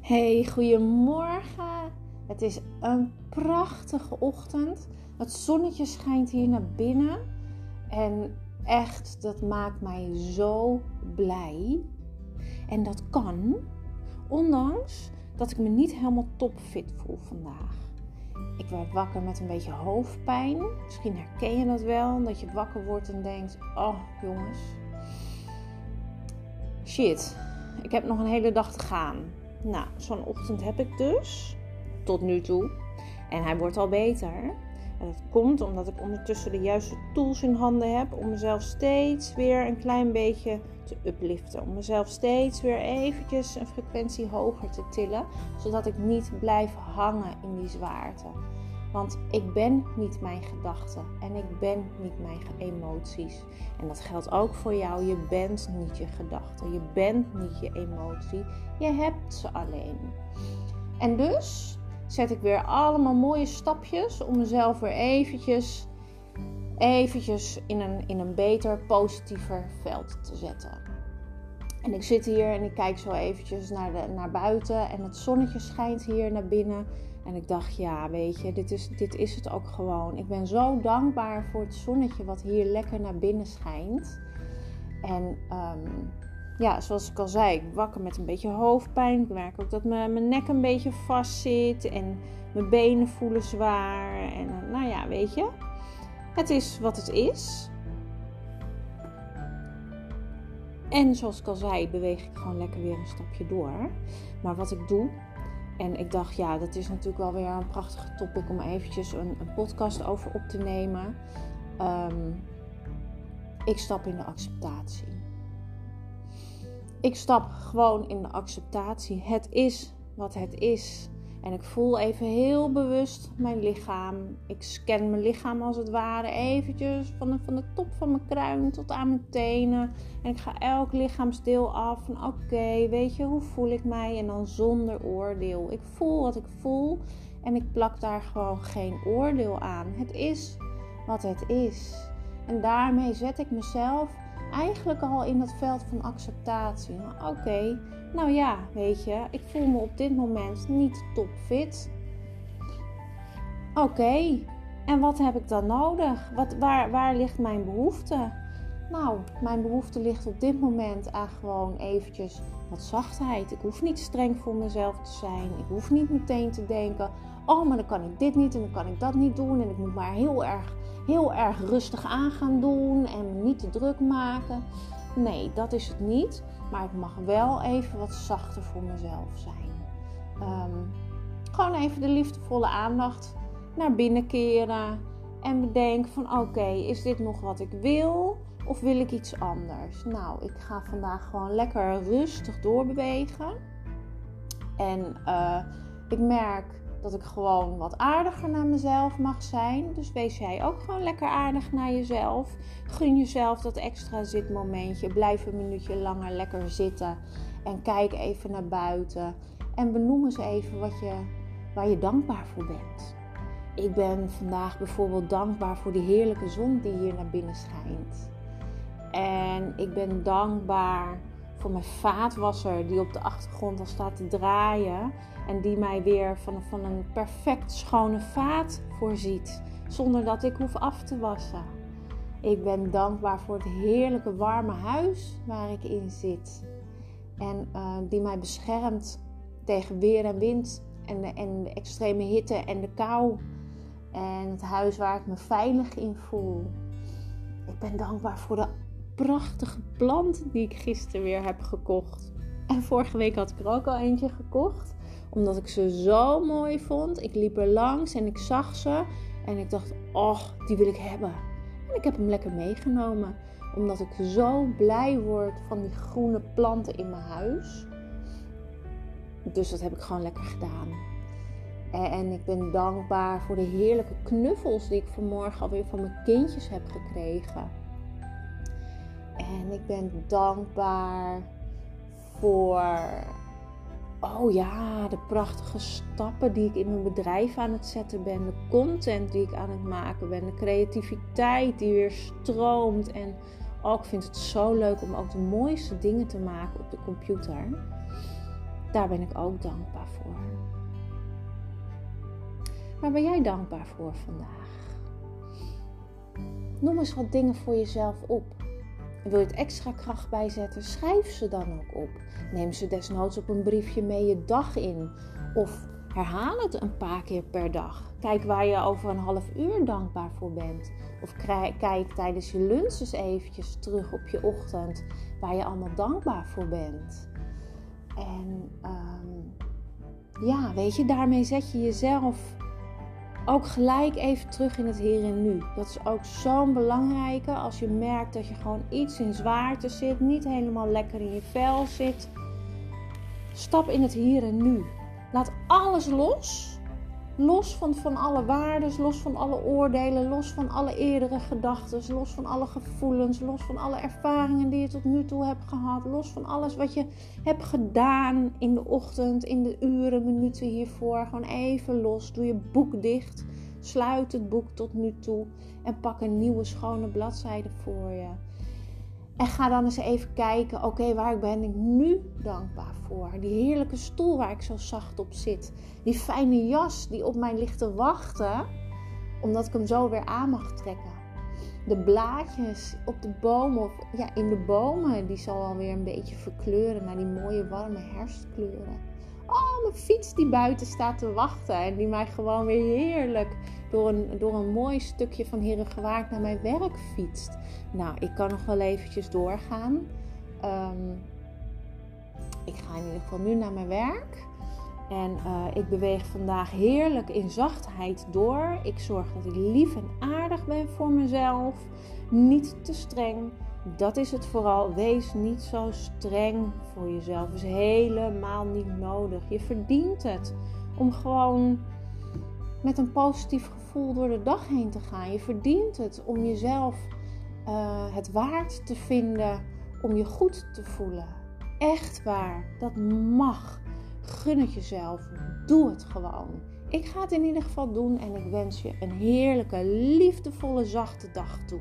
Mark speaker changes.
Speaker 1: Hey, goedemorgen. Het is een prachtige ochtend. Het zonnetje schijnt hier naar binnen. En echt, dat maakt mij zo blij. En dat kan, ondanks dat ik me niet helemaal topfit voel vandaag. Ik werd wakker met een beetje hoofdpijn. Misschien herken je dat wel, dat je wakker wordt en denkt: Oh jongens, shit, ik heb nog een hele dag te gaan. Nou, zo'n ochtend heb ik dus, tot nu toe. En hij wordt al beter. En dat komt omdat ik ondertussen de juiste tools in handen heb om mezelf steeds weer een klein beetje te upliften. Om mezelf steeds weer eventjes een frequentie hoger te tillen, zodat ik niet blijf hangen in die zwaarte. Want ik ben niet mijn gedachten en ik ben niet mijn emoties. En dat geldt ook voor jou. Je bent niet je gedachten. Je bent niet je emotie. Je hebt ze alleen. En dus zet ik weer allemaal mooie stapjes om mezelf weer eventjes, eventjes in, een, in een beter, positiever veld te zetten. En ik zit hier en ik kijk zo eventjes naar, de, naar buiten en het zonnetje schijnt hier naar binnen. En ik dacht, ja, weet je, dit is, dit is het ook gewoon. Ik ben zo dankbaar voor het zonnetje wat hier lekker naar binnen schijnt. En um, ja, zoals ik al zei, ik wakker met een beetje hoofdpijn. Ik merk ook dat mijn, mijn nek een beetje vast zit. En mijn benen voelen zwaar. En uh, nou ja, weet je, het is wat het is. En zoals ik al zei, beweeg ik gewoon lekker weer een stapje door. Maar wat ik doe, en ik dacht, ja, dat is natuurlijk wel weer een prachtige topic om eventjes een, een podcast over op te nemen. Um, ik stap in de acceptatie. Ik stap gewoon in de acceptatie. Het is wat het is. En ik voel even heel bewust mijn lichaam. Ik scan mijn lichaam als het ware eventjes van de, van de top van mijn kruin tot aan mijn tenen. En ik ga elk lichaamsdeel af van oké, weet je, hoe voel ik mij? En dan zonder oordeel. Ik voel wat ik voel en ik plak daar gewoon geen oordeel aan. Het is wat het is. En daarmee zet ik mezelf eigenlijk al in het veld van acceptatie. Oké, nou ja, weet je, ik voel me op dit moment niet topfit. Oké, en wat heb ik dan nodig? Wat, waar, waar ligt mijn behoefte? Nou, mijn behoefte ligt op dit moment aan gewoon eventjes wat zachtheid. Ik hoef niet streng voor mezelf te zijn. Ik hoef niet meteen te denken: oh, maar dan kan ik dit niet en dan kan ik dat niet doen. En ik moet maar heel erg heel erg rustig aan gaan doen en me niet te druk maken. Nee, dat is het niet. Maar ik mag wel even wat zachter voor mezelf zijn. Um, gewoon even de liefdevolle aandacht naar binnen keren. En bedenken van oké, is dit nog wat ik wil? Of wil ik iets anders? Nou, ik ga vandaag gewoon lekker rustig doorbewegen. En uh, ik merk dat ik gewoon wat aardiger naar mezelf mag zijn. Dus wees jij ook gewoon lekker aardig naar jezelf. Gun jezelf dat extra zitmomentje. Blijf een minuutje langer lekker zitten. En kijk even naar buiten. En benoem eens even wat je, waar je dankbaar voor bent. Ik ben vandaag bijvoorbeeld dankbaar voor die heerlijke zon die hier naar binnen schijnt. En ik ben dankbaar voor mijn vaatwasser die op de achtergrond al staat te draaien. En die mij weer van, van een perfect schone vaat voorziet. Zonder dat ik hoef af te wassen. Ik ben dankbaar voor het heerlijke warme huis waar ik in zit. En uh, die mij beschermt tegen weer en wind. En en de extreme hitte en de kou. En het huis waar ik me veilig in voel. Ik ben dankbaar voor de prachtige plant die ik gisteren weer heb gekocht. En vorige week had ik er ook al eentje gekocht. Omdat ik ze zo mooi vond. Ik liep er langs en ik zag ze. En ik dacht, oh, die wil ik hebben. En ik heb hem lekker meegenomen. Omdat ik zo blij word van die groene planten in mijn huis. Dus dat heb ik gewoon lekker gedaan. En ik ben dankbaar voor de heerlijke knuffels die ik vanmorgen alweer van mijn kindjes heb gekregen. En ik ben dankbaar voor, oh ja, de prachtige stappen die ik in mijn bedrijf aan het zetten ben. De content die ik aan het maken ben. De creativiteit die weer stroomt. En oh, ik vind het zo leuk om ook de mooiste dingen te maken op de computer. Daar ben ik ook dankbaar voor. Waar ben jij dankbaar voor vandaag? Noem eens wat dingen voor jezelf op. Wil je het extra kracht bijzetten, schrijf ze dan ook op. Neem ze desnoods op een briefje mee je dag in. Of herhaal het een paar keer per dag. Kijk waar je over een half uur dankbaar voor bent. Of kijk tijdens je lunch eens eventjes terug op je ochtend waar je allemaal dankbaar voor bent. En um, ja, weet je, daarmee zet je jezelf ook gelijk even terug in het hier en nu. Dat is ook zo'n belangrijke als je merkt dat je gewoon iets in zwaarte zit, niet helemaal lekker in je vel zit. Stap in het hier en nu. Laat alles los. Los van, van alle waarden, los van alle oordelen, los van alle eerdere gedachten, los van alle gevoelens, los van alle ervaringen die je tot nu toe hebt gehad, los van alles wat je hebt gedaan in de ochtend, in de uren, minuten hiervoor. Gewoon even los. Doe je boek dicht. Sluit het boek tot nu toe en pak een nieuwe schone bladzijde voor je. En ga dan eens even kijken, oké, waar ben ik nu dankbaar voor? Die heerlijke stoel waar ik zo zacht op zit. Die fijne jas die op mij ligt te wachten, omdat ik hem zo weer aan mag trekken. De blaadjes op de bomen, of ja, in de bomen, die zal alweer een beetje verkleuren naar die mooie warme herfstkleuren. Oh, mijn fiets die buiten staat te wachten en die mij gewoon weer heerlijk door een, door een mooi stukje van Herengewaard naar mijn werk fietst. Nou, ik kan nog wel eventjes doorgaan. Ehm, ik ga in ieder geval nu naar mijn werk. En uh, ik beweeg vandaag heerlijk in zachtheid door. Ik zorg dat ik lief en aardig ben voor mezelf. Niet te streng. Dat is het vooral. Wees niet zo streng voor jezelf. is helemaal niet nodig. Je verdient het om gewoon met een positief gevoel door de dag heen te gaan. Je verdient het om jezelf uh, het waard te vinden om je goed te voelen. Echt waar, dat mag. Gun het jezelf. Doe het gewoon. Ik ga het in ieder geval doen en ik wens je een heerlijke, liefdevolle, zachte dag toe.